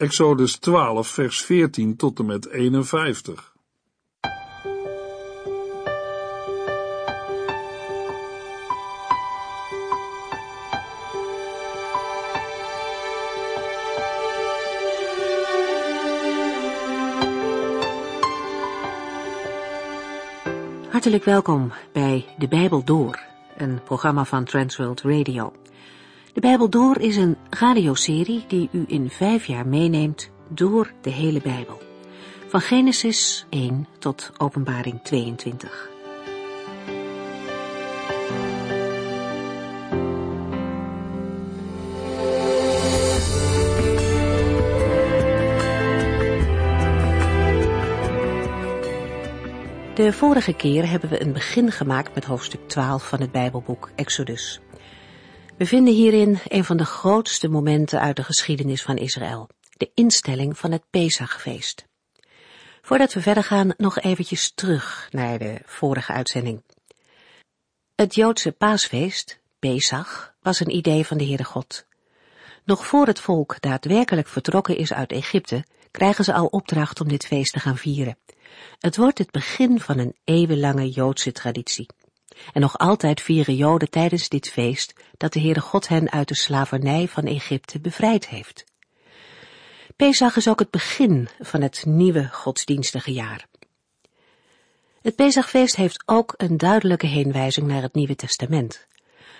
Exodus 12, vers 14 tot en met 51. Hartelijk welkom bij De Bijbel Door, een programma van Transworld Radio. De Bijbel Door is een radioserie die u in vijf jaar meeneemt door de hele Bijbel. Van Genesis 1 tot Openbaring 22. De vorige keer hebben we een begin gemaakt met hoofdstuk 12 van het Bijbelboek Exodus. We vinden hierin een van de grootste momenten uit de geschiedenis van Israël, de instelling van het Pesachfeest. Voordat we verder gaan, nog eventjes terug naar de vorige uitzending. Het Joodse paasfeest, Pesach, was een idee van de Heere God. Nog voor het volk daadwerkelijk vertrokken is uit Egypte, krijgen ze al opdracht om dit feest te gaan vieren. Het wordt het begin van een eeuwenlange Joodse traditie. En nog altijd vieren Joden tijdens dit feest dat de Heere God hen uit de slavernij van Egypte bevrijd heeft. Pesach is ook het begin van het nieuwe godsdienstige jaar. Het Pesachfeest heeft ook een duidelijke heenwijzing naar het Nieuwe Testament.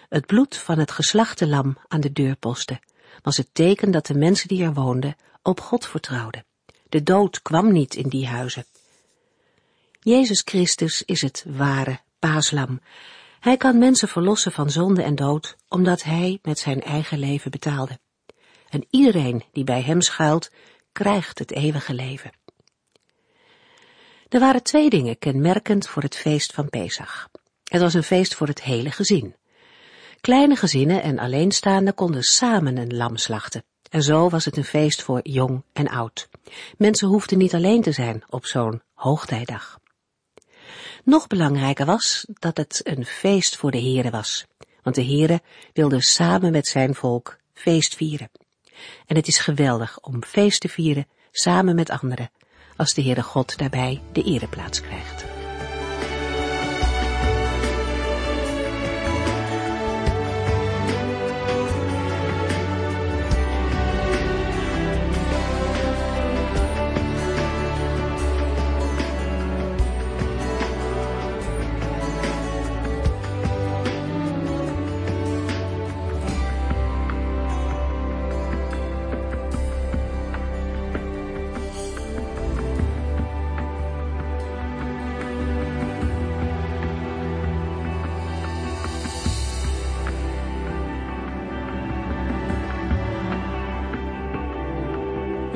Het bloed van het geslachte lam aan de deurposten was het teken dat de mensen die er woonden op God vertrouwden. De dood kwam niet in die huizen. Jezus Christus is het ware paaslam. Hij kan mensen verlossen van zonde en dood, omdat hij met zijn eigen leven betaalde. En iedereen die bij hem schuilt, krijgt het eeuwige leven. Er waren twee dingen kenmerkend voor het feest van Pesach. Het was een feest voor het hele gezin. Kleine gezinnen en alleenstaanden konden samen een lam slachten. En zo was het een feest voor jong en oud. Mensen hoefden niet alleen te zijn op zo'n hoogtijdag. Nog belangrijker was dat het een feest voor de Here was, want de Here wilde samen met zijn volk feest vieren. En het is geweldig om feest te vieren samen met anderen, als de Heere God daarbij de ereplaats krijgt.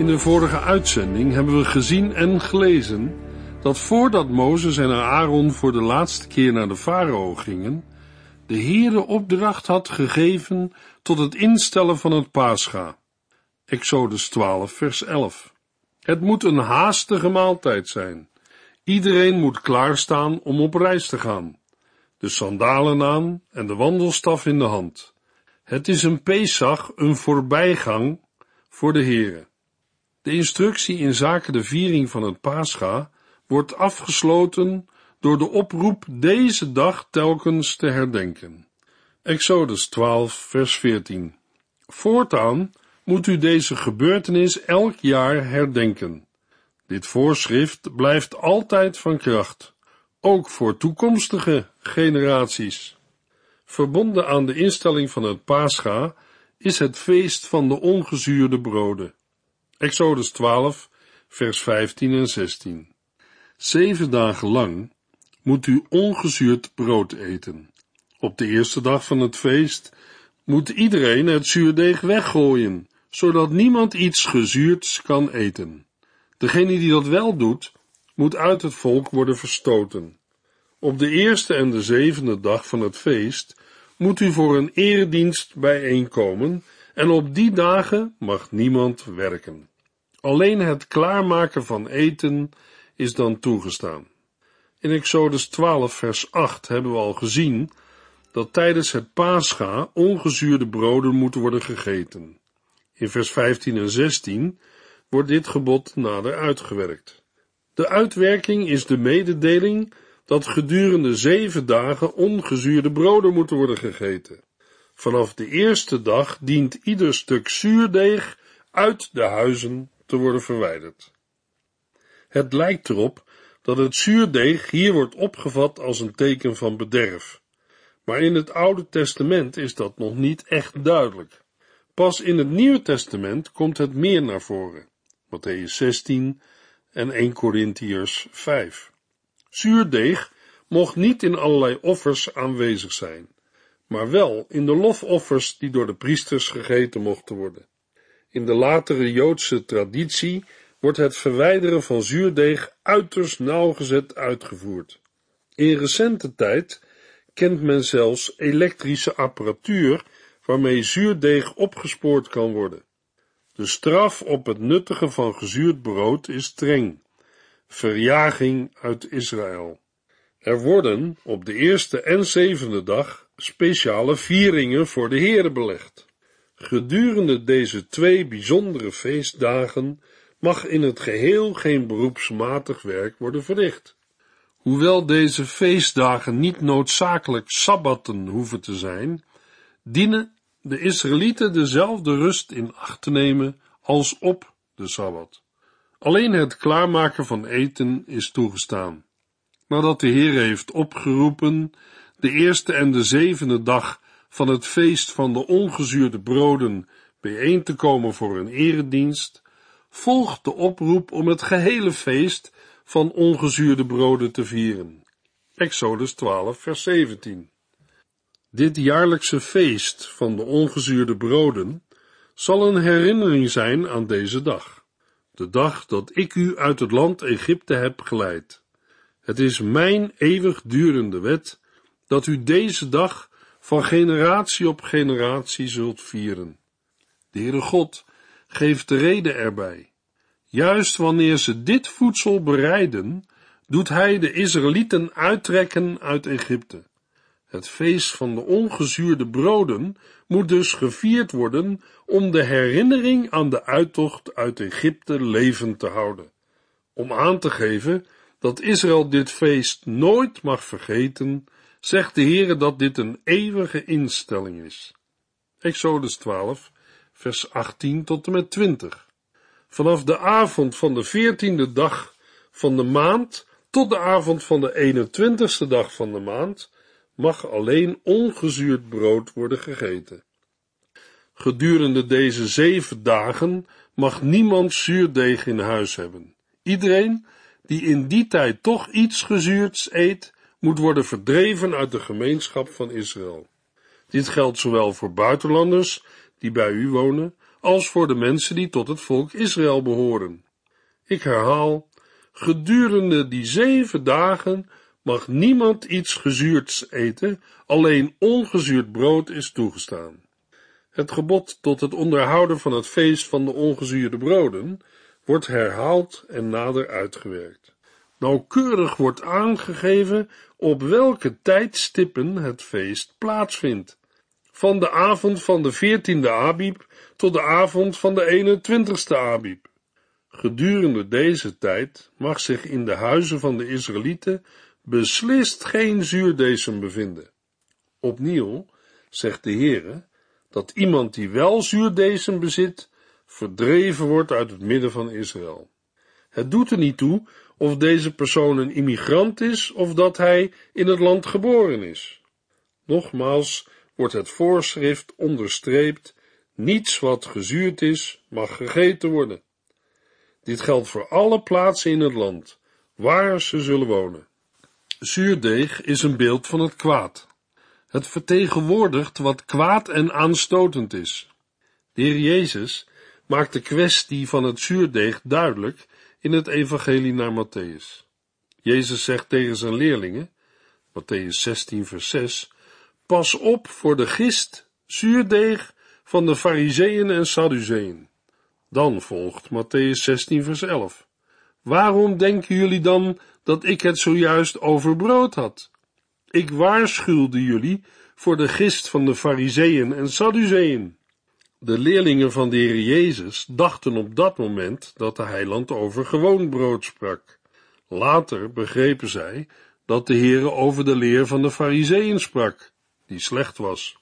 In de vorige uitzending hebben we gezien en gelezen dat voordat Mozes en Aaron voor de laatste keer naar de farao gingen, de Heere opdracht had gegeven tot het instellen van het Pascha. Exodus 12, vers 11. Het moet een haastige maaltijd zijn. Iedereen moet klaarstaan om op reis te gaan. De sandalen aan en de wandelstaf in de hand. Het is een Pesach, een voorbijgang voor de Heere. De instructie in zaken de viering van het Pascha wordt afgesloten door de oproep deze dag telkens te herdenken. Exodus 12, vers 14. Voortaan moet u deze gebeurtenis elk jaar herdenken. Dit voorschrift blijft altijd van kracht, ook voor toekomstige generaties. Verbonden aan de instelling van het Pascha is het feest van de ongezuurde broden. Exodus 12, vers 15 en 16. Zeven dagen lang moet u ongezuurd brood eten. Op de eerste dag van het feest moet iedereen het zuurdeeg weggooien, zodat niemand iets gezuurds kan eten. Degene die dat wel doet, moet uit het volk worden verstoten. Op de eerste en de zevende dag van het feest moet u voor een eredienst bijeenkomen en op die dagen mag niemand werken. Alleen het klaarmaken van eten is dan toegestaan. In Exodus 12 vers 8 hebben we al gezien dat tijdens het Pascha ongezuurde broden moeten worden gegeten. In vers 15 en 16 wordt dit gebod nader uitgewerkt. De uitwerking is de mededeling dat gedurende zeven dagen ongezuurde broden moeten worden gegeten. Vanaf de eerste dag dient ieder stuk zuurdeeg uit de huizen te worden verwijderd. Het lijkt erop dat het zuurdeeg hier wordt opgevat als een teken van bederf. Maar in het Oude Testament is dat nog niet echt duidelijk. Pas in het Nieuwe Testament komt het meer naar voren. Matthäus 16 en 1 Corinthiërs 5. Zuurdeeg mocht niet in allerlei offers aanwezig zijn, maar wel in de lofoffers die door de priesters gegeten mochten worden. In de latere Joodse traditie wordt het verwijderen van zuurdeeg uiterst nauwgezet uitgevoerd. In recente tijd kent men zelfs elektrische apparatuur waarmee zuurdeeg opgespoord kan worden. De straf op het nuttigen van gezuurd brood is streng. Verjaging uit Israël. Er worden op de eerste en zevende dag speciale vieringen voor de Heere belegd. Gedurende deze twee bijzondere feestdagen mag in het geheel geen beroepsmatig werk worden verricht. Hoewel deze feestdagen niet noodzakelijk sabbatten hoeven te zijn, dienen de Israëlieten dezelfde rust in acht te nemen als op de sabbat. Alleen het klaarmaken van eten is toegestaan. Nadat de Heer heeft opgeroepen de eerste en de zevende dag van het feest van de ongezuurde broden bijeen te komen voor een eredienst, volgt de oproep om het gehele feest van ongezuurde broden te vieren. Exodus 12, vers 17. Dit jaarlijkse feest van de ongezuurde broden zal een herinnering zijn aan deze dag, de dag dat ik u uit het land Egypte heb geleid. Het is mijn eeuwigdurende wet dat u deze dag van generatie op generatie zult vieren. De Heere God geeft de reden erbij. Juist wanneer ze dit voedsel bereiden, doet hij de Israëlieten uittrekken uit Egypte. Het feest van de ongezuurde broden moet dus gevierd worden om de herinnering aan de uittocht uit Egypte levend te houden. Om aan te geven dat Israël dit feest nooit mag vergeten, zegt de Heere dat dit een eeuwige instelling is. Exodus 12, vers 18 tot en met 20. Vanaf de avond van de veertiende dag van de maand tot de avond van de 21ste dag van de maand mag alleen ongezuurd brood worden gegeten. Gedurende deze zeven dagen mag niemand zuurdeeg in huis hebben. Iedereen die in die tijd toch iets gezuurds eet, moet worden verdreven uit de gemeenschap van Israël. Dit geldt zowel voor buitenlanders die bij u wonen, als voor de mensen die tot het volk Israël behoren. Ik herhaal, gedurende die zeven dagen mag niemand iets gezuurds eten, alleen ongezuurd brood is toegestaan. Het gebod tot het onderhouden van het feest van de ongezuurde broden wordt herhaald en nader uitgewerkt. Nauwkeurig wordt aangegeven op welke tijdstippen het feest plaatsvindt. Van de avond van de veertiende Abib tot de avond van de 21ste Abib. Gedurende deze tijd mag zich in de huizen van de Israëlieten beslist geen zuurdesem bevinden. Opnieuw zegt de Heere dat iemand die wel zuurdesem bezit, verdreven wordt uit het midden van Israël. Het doet er niet toe of deze persoon een immigrant is of dat hij in het land geboren is. Nogmaals wordt het voorschrift onderstreept, niets wat gezuurd is, mag gegeten worden. Dit geldt voor alle plaatsen in het land, waar ze zullen wonen. Zuurdeeg is een beeld van het kwaad. Het vertegenwoordigt wat kwaad en aanstotend is. De Heer Jezus maakt de kwestie van het zuurdeeg duidelijk in het evangelie naar Matthäus. Jezus zegt tegen zijn leerlingen, Matthäus 16 vers 6, pas op voor de gist, zuurdeeg van de fariseeën en sadduceeën. Dan volgt Matthäus 16 vers 11. Waarom denken jullie dan dat ik het zojuist over brood had? Ik waarschuwde jullie voor de gist van de fariseeën en sadduceeën. De leerlingen van de Heer Jezus dachten op dat moment dat de heiland over gewoon brood sprak. Later begrepen zij dat de Heere over de leer van de Fariseeën sprak, die slecht was.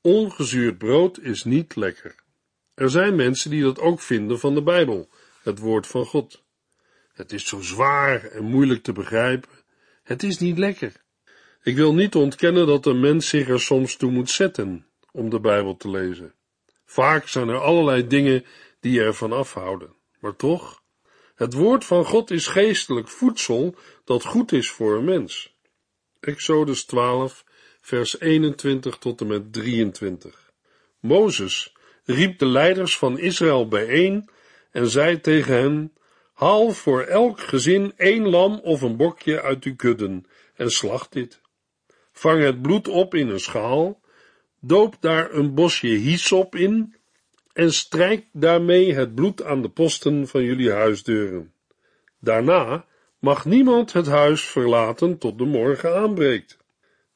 Ongezuurd brood is niet lekker. Er zijn mensen die dat ook vinden van de Bijbel, het woord van God. Het is zo zwaar en moeilijk te begrijpen. Het is niet lekker. Ik wil niet ontkennen dat een mens zich er soms toe moet zetten om de Bijbel te lezen. Vaak zijn er allerlei dingen die ervan afhouden. Maar toch, het woord van God is geestelijk voedsel dat goed is voor een mens. Exodus 12, vers 21 tot en met 23. Mozes riep de leiders van Israël bijeen en zei tegen hen: Haal voor elk gezin één lam of een bokje uit uw kudden en slacht dit. Vang het bloed op in een schaal, doop daar een bosje hyssop in en strijk daarmee het bloed aan de posten van jullie huisdeuren. Daarna mag niemand het huis verlaten tot de morgen aanbreekt.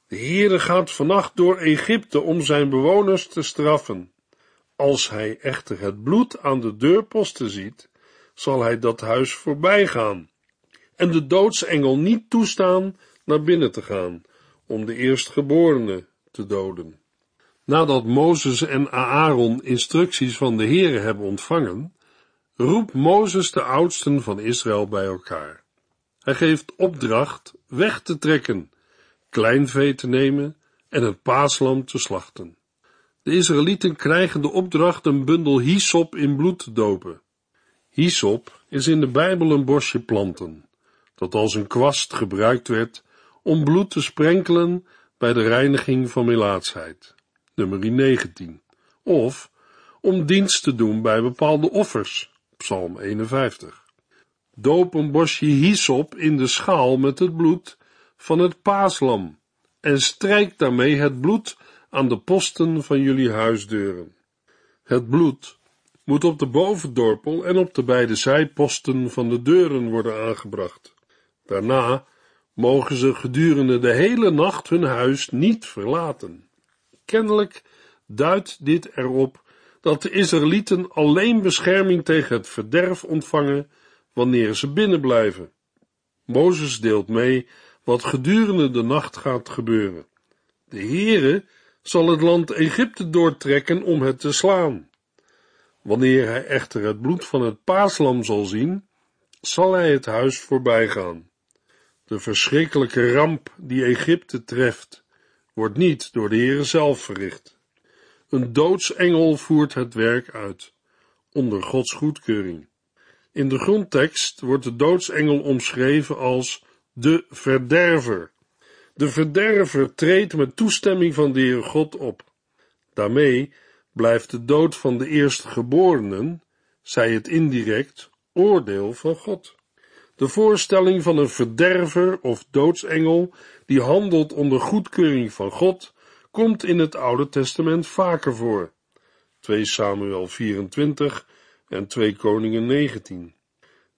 De Heere gaat vannacht door Egypte om zijn bewoners te straffen. Als hij echter het bloed aan de deurposten ziet, zal hij dat huis voorbijgaan en de doodsengel niet toestaan naar binnen te gaan om de eerstgeborene te doden. Nadat Mozes en Aaron instructies van de Heere hebben ontvangen, roept Mozes de oudsten van Israël bij elkaar. Hij geeft opdracht weg te trekken, kleinvee te nemen en het paaslam te slachten. De Israëlieten krijgen de opdracht een bundel hyssop in bloed te dopen. Hyssop is in de Bijbel een bosje planten, dat als een kwast gebruikt werd om bloed te sprenkelen bij de reiniging van melaatsheid, nummer 19, of om dienst te doen bij bepaalde offers, psalm 51. Doop een bosje hyssop in de schaal met het bloed van het paaslam en strijk daarmee het bloed aan de posten van jullie huisdeuren. Het bloed moet op de bovendorpel en op de beide zijposten van de deuren worden aangebracht. Daarna mogen ze gedurende de hele nacht hun huis niet verlaten. Kennelijk duidt dit erop dat de Israëlieten alleen bescherming tegen het verderf ontvangen wanneer ze binnen blijven. Mozes deelt mee wat gedurende de nacht gaat gebeuren. De Heere zal het land Egypte doortrekken om het te slaan. Wanneer hij echter het bloed van het paaslam zal zien, zal hij het huis voorbij gaan. De verschrikkelijke ramp die Egypte treft, wordt niet door de Heere zelf verricht. Een doodsengel voert het werk uit, onder Gods goedkeuring. In de grondtekst wordt de doodsengel omschreven als de verderver. De verderver treedt met toestemming van de Heer God op. Daarmee blijft de dood van de eerstgeborenen, zij het indirect, oordeel van God. De voorstelling van een verderver of doodsengel die handelt onder goedkeuring van God komt in het Oude Testament vaker voor. 2 Samuel 24 en 2 Koningen 19.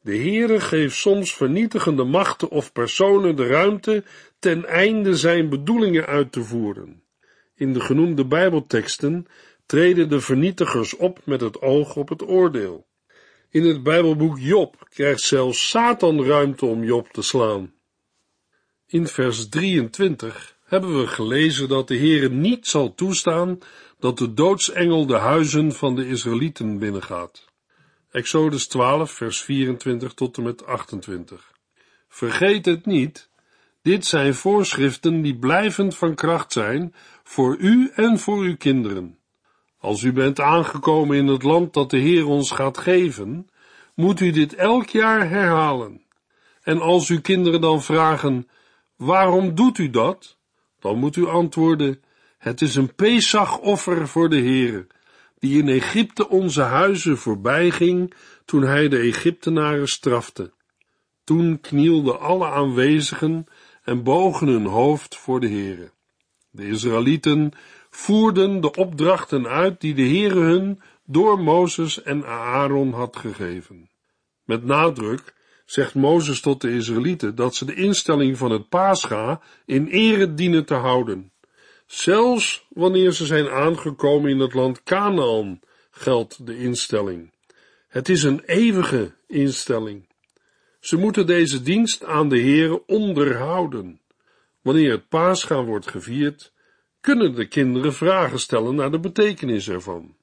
De Heere geeft soms vernietigende machten of personen de ruimte ten einde zijn bedoelingen uit te voeren. In de genoemde Bijbelteksten treden de vernietigers op met het oog op het oordeel. In het Bijbelboek Job krijgt zelfs Satan ruimte om Job te slaan. In vers 23 hebben we gelezen dat de Heere niet zal toestaan dat de doodsengel de huizen van de Israëlieten binnengaat. Exodus 12, vers 24 tot en met 28. Vergeet het niet, dit zijn voorschriften die blijvend van kracht zijn voor u en voor uw kinderen. Als u bent aangekomen in het land dat de Heer ons gaat geven, moet u dit elk jaar herhalen. En als uw kinderen dan vragen, waarom doet u dat? Dan moet u antwoorden, het is een Pesachoffer voor de Heere, die in Egypte onze huizen voorbij ging toen hij de Egyptenaren strafte. Toen knielden alle aanwezigen en bogen hun hoofd voor de Heere. De Israëlieten voerden de opdrachten uit die de Heere hun door Mozes en Aaron had gegeven. Met nadruk zegt Mozes tot de Israëlieten dat ze de instelling van het Pascha in ere dienen te houden, zelfs wanneer ze zijn aangekomen in het land Canaan geldt de instelling. Het is een eeuwige instelling. Ze moeten deze dienst aan de Heere onderhouden. Wanneer het paasgaan wordt gevierd, kunnen de kinderen vragen stellen naar de betekenis ervan.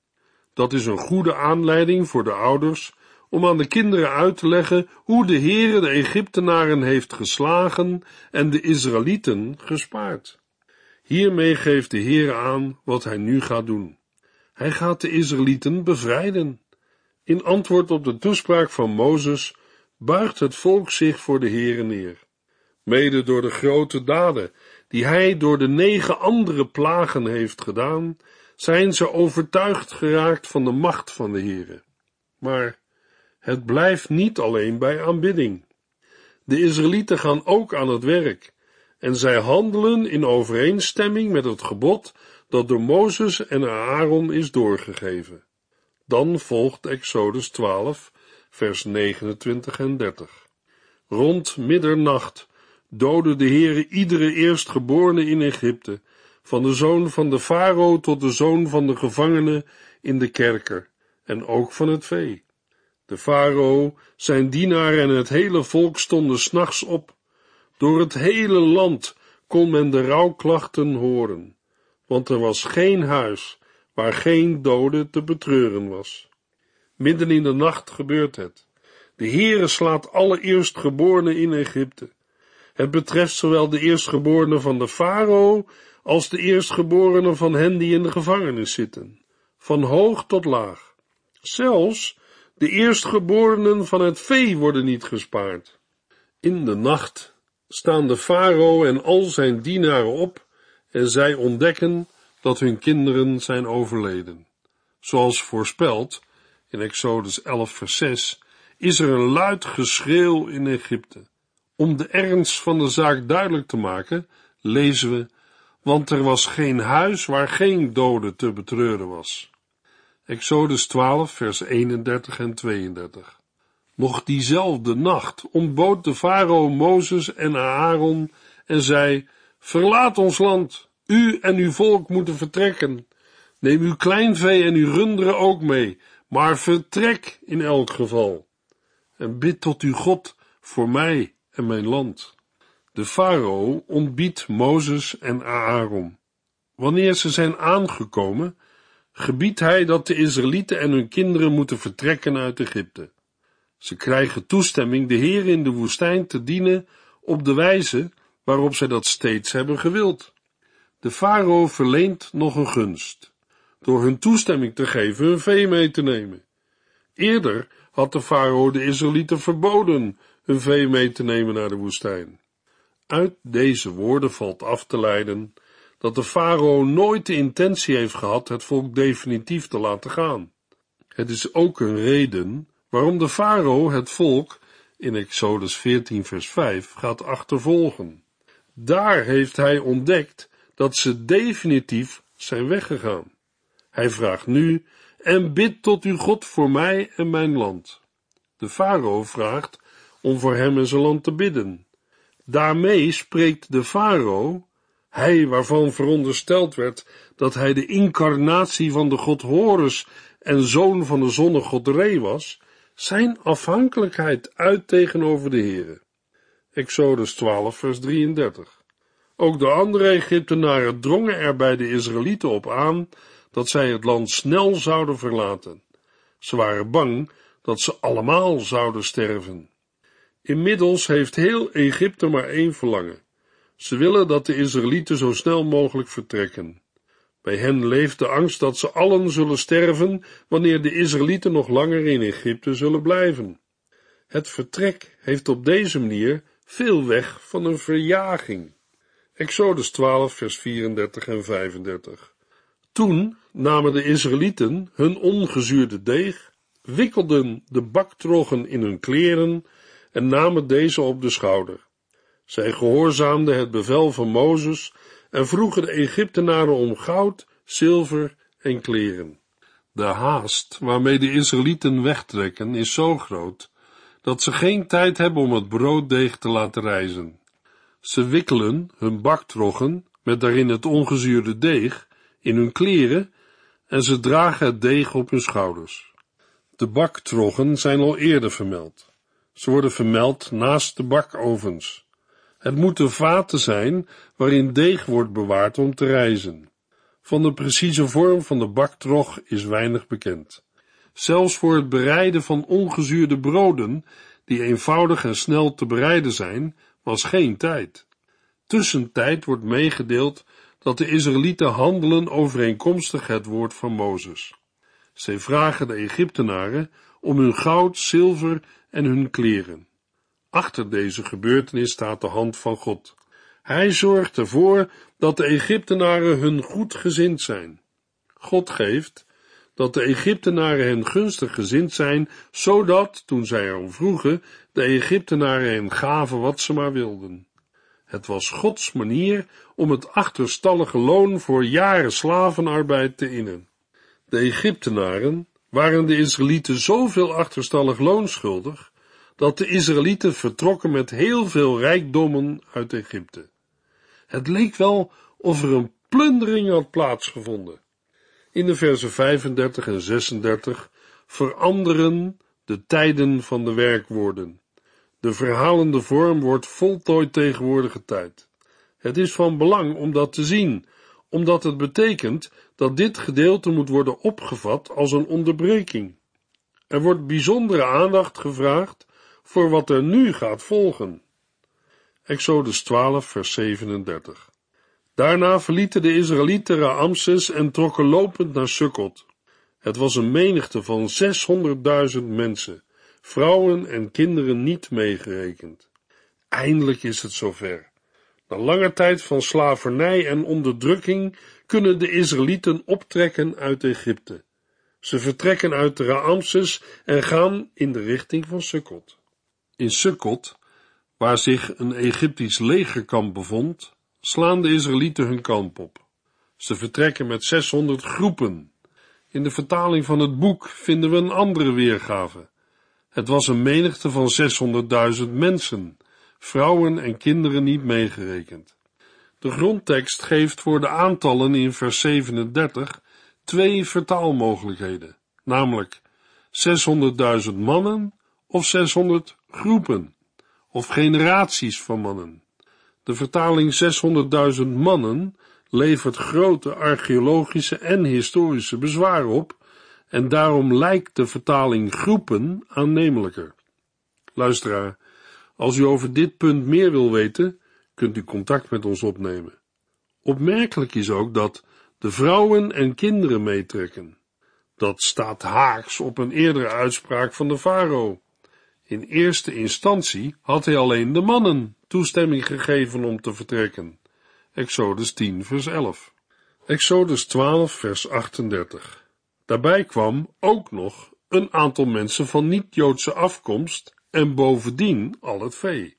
Dat is een goede aanleiding voor de ouders om aan de kinderen uit te leggen hoe de Heere de Egyptenaren heeft geslagen en de Israëlieten gespaard. Hiermee geeft de Heere aan wat hij nu gaat doen. Hij gaat de Israëlieten bevrijden. In antwoord op de toespraak van Mozes buigt het volk zich voor de Heere neer. Mede door de grote daden die hij door de negen andere plagen heeft gedaan, zijn ze overtuigd geraakt van de macht van de Heere. Maar het blijft niet alleen bij aanbidding. De Israëlieten gaan ook aan het werk en zij handelen in overeenstemming met het gebod dat door Mozes en Aaron is doorgegeven. Dan volgt Exodus 12, vers 29 en 30. Rond middernacht doodde de Heere iedere eerstgeborene in Egypte, van de zoon van de farao tot de zoon van de gevangene in de kerker, en ook van het vee. De farao, zijn dienaar en het hele volk stonden s'nachts op. Door het hele land kon men de rouwklachten horen, want er was geen huis waar geen dode te betreuren was. Midden in de nacht gebeurt het. De Heere slaat alle eerstgeborenen in Egypte. Het betreft zowel de eerstgeborenen van de farao als de eerstgeborenen van hen die in de gevangenis zitten, van hoog tot laag. Zelfs de eerstgeborenen van het vee worden niet gespaard. In de nacht staan de farao en al zijn dienaren op en zij ontdekken dat hun kinderen zijn overleden. Zoals voorspeld in Exodus 11 vers 6 is er een luid geschreeuw in Egypte. Om de ernst van de zaak duidelijk te maken, lezen we, want er was geen huis waar geen dode te betreuren was. Exodus 12, vers 31 en 32. Nog diezelfde nacht ontbood de farao Mozes en Aaron en zei, verlaat ons land, u en uw volk moeten vertrekken. Neem uw kleinvee en uw runderen ook mee, maar vertrek in elk geval. En bid tot uw God voor mij en mijn land. De farao ontbiedt Mozes en Aaron. Wanneer ze zijn aangekomen, gebiedt hij dat de Israëlieten en hun kinderen moeten vertrekken uit Egypte. Ze krijgen toestemming de Heer in de woestijn te dienen op de wijze waarop zij dat steeds hebben gewild. De farao verleent nog een gunst, door hun toestemming te geven hun vee mee te nemen. Eerder had de farao de Israëlieten verboden hun vee mee te nemen naar de woestijn. Uit deze woorden valt af te leiden dat de farao nooit de intentie heeft gehad het volk definitief te laten gaan. Het is ook een reden waarom de farao het volk in Exodus 14 vers 5 gaat achtervolgen. Daar heeft hij ontdekt dat ze definitief zijn weggegaan. Hij vraagt nu, en bid tot uw God voor mij en mijn land. De farao vraagt om voor hem en zijn land te bidden. Daarmee spreekt de farao, hij waarvan verondersteld werd dat hij de incarnatie van de god Horus en zoon van de zonnegod Re was, zijn afhankelijkheid uit tegenover de Heere. Exodus 12 vers 33 Ook de andere Egyptenaren drongen er bij de Israëlieten op aan dat zij het land snel zouden verlaten. Ze waren bang dat ze allemaal zouden sterven. Inmiddels heeft heel Egypte maar één verlangen. Ze willen dat de Israëlieten zo snel mogelijk vertrekken. Bij hen leeft de angst dat ze allen zullen sterven wanneer de Israëlieten nog langer in Egypte zullen blijven. Het vertrek heeft op deze manier veel weg van een verjaging. Exodus 12, vers 34 en 35. Toen namen de Israëlieten hun ongezuurde deeg, wikkelden de baktroggen in hun kleren en namen deze op de schouder. Zij gehoorzaamden het bevel van Mozes en vroegen de Egyptenaren om goud, zilver en kleren. De haast waarmee de Israëlieten wegtrekken is zo groot dat ze geen tijd hebben om het brooddeeg te laten rijzen. Ze wikkelen hun baktroggen met daarin het ongezuurde deeg in hun kleren en ze dragen het deeg op hun schouders. De baktroggen zijn al eerder vermeld. Ze worden vermeld naast de bakovens. Het moeten vaten zijn waarin deeg wordt bewaard om te rijzen. Van de precieze vorm van de baktrog is weinig bekend. Zelfs voor het bereiden van ongezuurde broden, die eenvoudig en snel te bereiden zijn, was geen tijd. Tussentijd wordt meegedeeld dat de Israëlieten handelen overeenkomstig het woord van Mozes. Zij vragen de Egyptenaren om hun goud, zilver en hun kleren. Achter deze gebeurtenis staat de hand van God. Hij zorgt ervoor dat de Egyptenaren hun goed gezind zijn. God geeft dat de Egyptenaren hen gunstig gezind zijn, zodat, toen zij erom vroegen, de Egyptenaren hen gaven wat ze maar wilden. Het was Gods manier om het achterstallige loon voor jaren slavenarbeid te innen. De Egyptenaren waren de Israëlieten zoveel achterstallig loon schuldig, dat de Israëlieten vertrokken met heel veel rijkdommen uit Egypte. Het leek wel of er een plundering had plaatsgevonden. In de versen 35 en 36 veranderen de tijden van de werkwoorden. De verhalende vorm wordt voltooid tegenwoordige tijd. Het is van belang om dat te zien, omdat het betekent dat dit gedeelte moet worden opgevat als een onderbreking. Er wordt bijzondere aandacht gevraagd voor wat er nu gaat volgen. Exodus 12, vers 37. Daarna verlieten de Israëlieten Raamses en trokken lopend naar Sukkot. Het was een menigte van 600.000 mensen, vrouwen en kinderen niet meegerekend. Eindelijk is het zover. Na lange tijd van slavernij en onderdrukking kunnen de Israëlieten optrekken uit Egypte. Ze vertrekken uit de Raamses en gaan in de richting van Sukkot. In Sukkot, waar zich een Egyptisch legerkamp bevond, slaan de Israëlieten hun kamp op. Ze vertrekken met 600 groepen. In de vertaling van het boek vinden we een andere weergave. Het was een menigte van 600.000 mensen, vrouwen en kinderen niet meegerekend. De grondtekst geeft voor de aantallen in vers 37 twee vertaalmogelijkheden, namelijk 600.000 mannen of 600 groepen, of generaties van mannen. De vertaling 600.000 mannen levert grote archeologische en historische bezwaren op, en daarom lijkt de vertaling groepen aannemelijker. Luisteraar, als u over dit punt meer wil weten, kunt u contact met ons opnemen. Opmerkelijk is ook dat de vrouwen en kinderen meetrekken. Dat staat haaks op een eerdere uitspraak van de farao. In eerste instantie had hij alleen de mannen toestemming gegeven om te vertrekken. Exodus 10, vers 11. Exodus 12, vers 38. Daarbij kwam ook nog een aantal mensen van niet-Joodse afkomst en bovendien al het vee.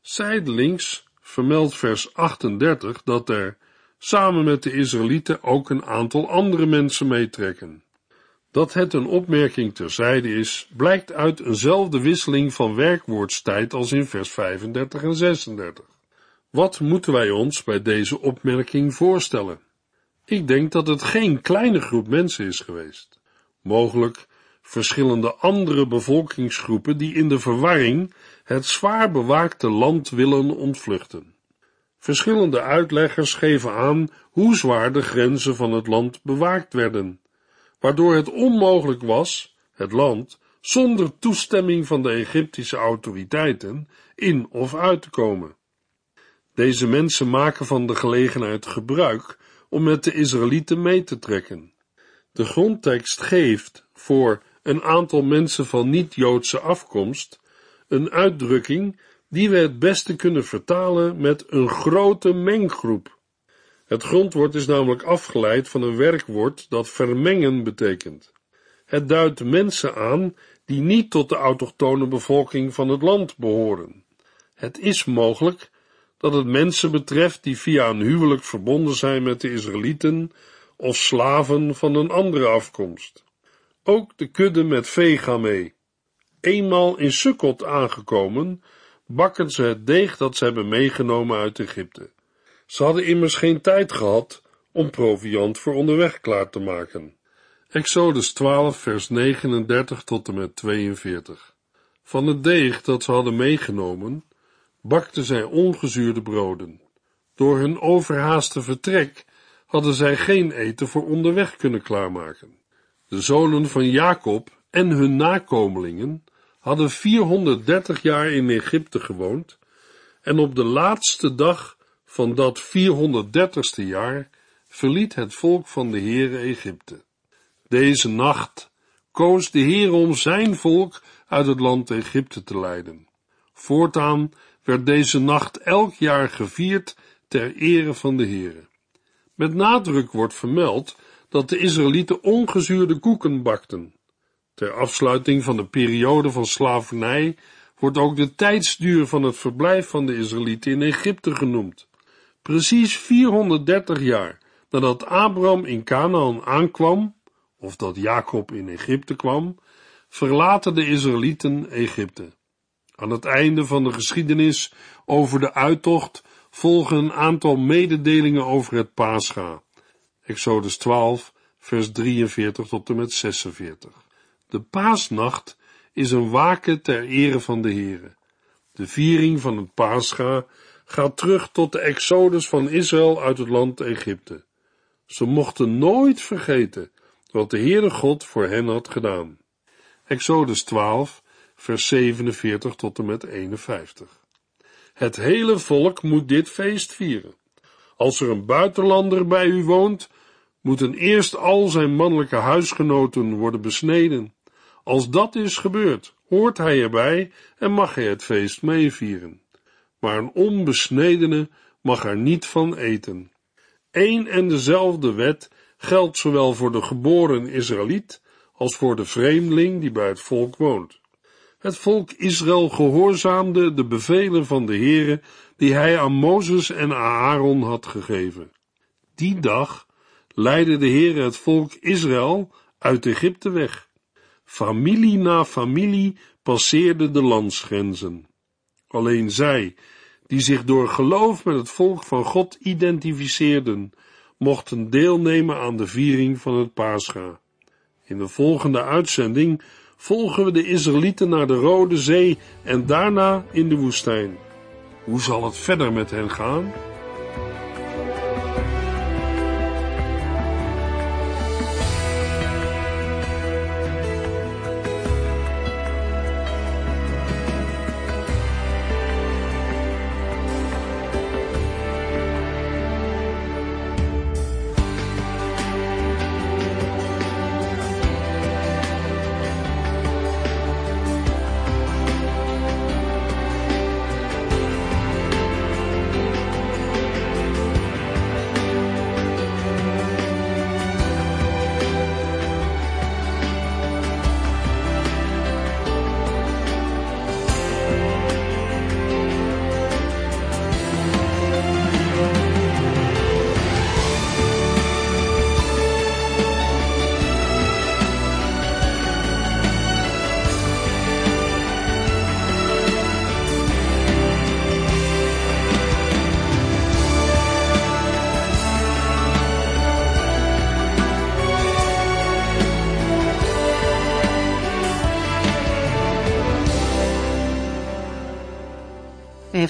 Zijdelings vermeldt vers 38 dat er samen met de Israëlieten ook een aantal andere mensen meetrekken. Dat het een opmerking terzijde is, blijkt uit eenzelfde wisseling van werkwoordstijd als in vers 35 en 36. Wat moeten wij ons bij deze opmerking voorstellen? Ik denk dat het geen kleine groep mensen is geweest. Mogelijk verschillende andere bevolkingsgroepen die in de verwarring het zwaar bewaakte land willen ontvluchten. Verschillende uitleggers geven aan hoe zwaar de grenzen van het land bewaakt werden, waardoor het onmogelijk was het land zonder toestemming van de Egyptische autoriteiten in of uit te komen. Deze mensen maken van de gelegenheid gebruik om met de Israëlieten mee te trekken. De grondtekst geeft voor een aantal mensen van niet-Joodse afkomst een uitdrukking die we het beste kunnen vertalen met een grote menggroep. Het grondwoord is namelijk afgeleid van een werkwoord dat vermengen betekent. Het duidt mensen aan die niet tot de autochtone bevolking van het land behoren. Het is mogelijk dat het mensen betreft die via een huwelijk verbonden zijn met de Israëlieten of slaven van een andere afkomst. Ook de kudde met vee gaan mee. Eenmaal in Sukkot aangekomen, bakken ze het deeg dat ze hebben meegenomen uit Egypte. Ze hadden immers geen tijd gehad om proviand voor onderweg klaar te maken. Exodus 12, vers 39 tot en met 42. Van het deeg dat ze hadden meegenomen, bakten zij ongezuurde broden. Door hun overhaaste vertrek hadden zij geen eten voor onderweg kunnen klaarmaken. De zonen van Jacob en hun nakomelingen hadden 430 jaar in Egypte gewoond en op de laatste dag van dat 430ste jaar verliet het volk van de Heere Egypte. Deze nacht koos de Heer om zijn volk uit het land Egypte te leiden. Voortaan werd deze nacht elk jaar gevierd ter ere van de Heere. Met nadruk wordt vermeld dat de Israëlieten ongezuurde koeken bakten. Ter afsluiting van de periode van slavernij wordt ook de tijdsduur van het verblijf van de Israëlieten in Egypte genoemd. Precies 430 jaar nadat Abraham in Canaan aankwam, of dat Jacob in Egypte kwam, verlaten de Israëlieten Egypte. Aan het einde van de geschiedenis over de uittocht volgen een aantal mededelingen over het Pascha. Exodus 12, vers 43 tot en met 46. De paasnacht is een waken ter ere van de Heere. De viering van het Pascha gaat terug tot de exodus van Israël uit het land Egypte. Ze mochten nooit vergeten wat de Heere God voor hen had gedaan. Exodus 12, vers 47 tot en met 51. Het hele volk moet dit feest vieren. Als er een buitenlander bij u woont, moeten eerst al zijn mannelijke huisgenoten worden besneden. Als dat is gebeurd, hoort hij erbij en mag hij het feest meevieren. Maar een onbesnedene mag er niet van eten. Eén en dezelfde wet geldt zowel voor de geboren Israëliet als voor de vreemdeling die bij het volk woont. Het volk Israël gehoorzaamde de bevelen van de Heere die hij aan Mozes en Aaron had gegeven. Die dag leidde de Heere het volk Israël uit Egypte weg. Familie na familie passeerde de landsgrenzen. Alleen zij, die zich door geloof met het volk van God identificeerden, mochten deelnemen aan de viering van het Pascha. In de volgende uitzending volgen we de Israëlieten naar de Rode Zee en daarna in de woestijn. Hoe zal het verder met hen gaan?